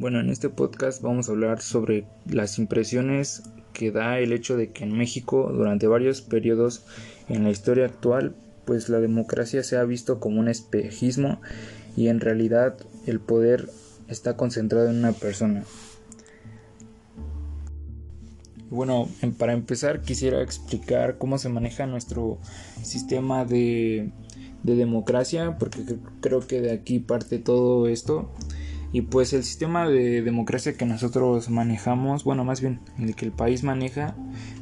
Bueno, en este podcast vamos a hablar sobre las impresiones que da el hecho de que en México durante varios periodos en la historia actual pues la democracia se ha visto como un espejismo y en realidad el poder está concentrado en una persona. Bueno, para empezar quisiera explicar cómo se maneja nuestro sistema de, de democracia porque creo que de aquí parte todo esto. Y pues el sistema de democracia que nosotros manejamos, bueno, más bien el que el país maneja,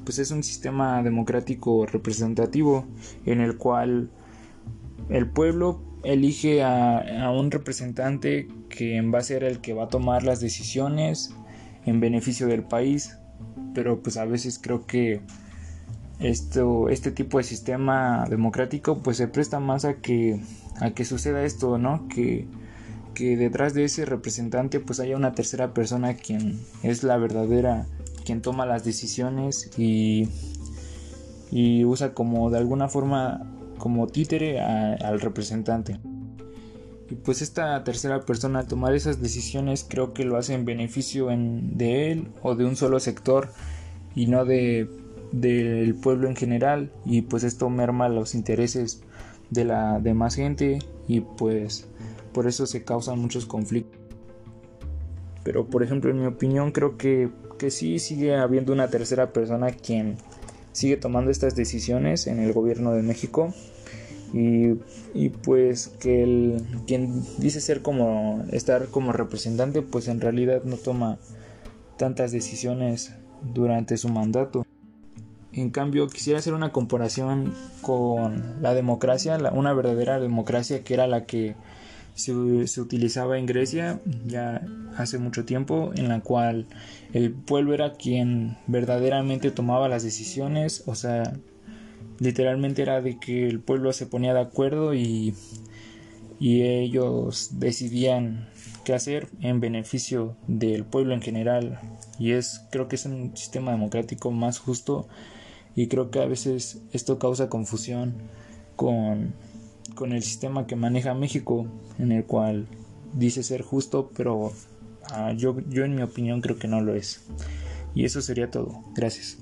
pues es un sistema democrático representativo en el cual el pueblo elige a, un representante que va a ser el que va a tomar las decisiones en beneficio del país. Pero pues a veces creo que esto, este tipo de sistema democrático pues se presta más a que, a que suceda esto, ¿no? Que que detrás de ese representante pues haya una tercera persona quien es la verdadera quien toma las decisiones y, y usa como de alguna forma como títere al representante. Y pues esta tercera persona al tomar esas decisiones creo que lo hace en beneficio en, de él o de un solo sector y no de del pueblo en general. Y pues esto merma los intereses de la demás gente y pues por eso se causan muchos conflictos. Pero por ejemplo, en mi opinión, creo que, que sí sigue habiendo una tercera persona quien sigue tomando estas decisiones en el gobierno de México. Y, y, pues que el quien dice ser como estar como representante pues en realidad no toma tantas decisiones durante su mandato en cambio quisiera hacer una comparación con la democracia una verdadera democracia que era la que se, utilizaba en Grecia ya hace mucho tiempo, en la cual el pueblo era quien verdaderamente tomaba las decisiones, o sea, literalmente era de que el pueblo se ponía de acuerdo y, y ellos decidían qué hacer en beneficio del pueblo en general. Y es creo que es un sistema democrático más justo y creo que a veces esto causa confusión con con el sistema que maneja México, en el cual dice ser justo, pero ah, yo, yo en mi opinión creo que no lo es. Y eso sería todo. Gracias.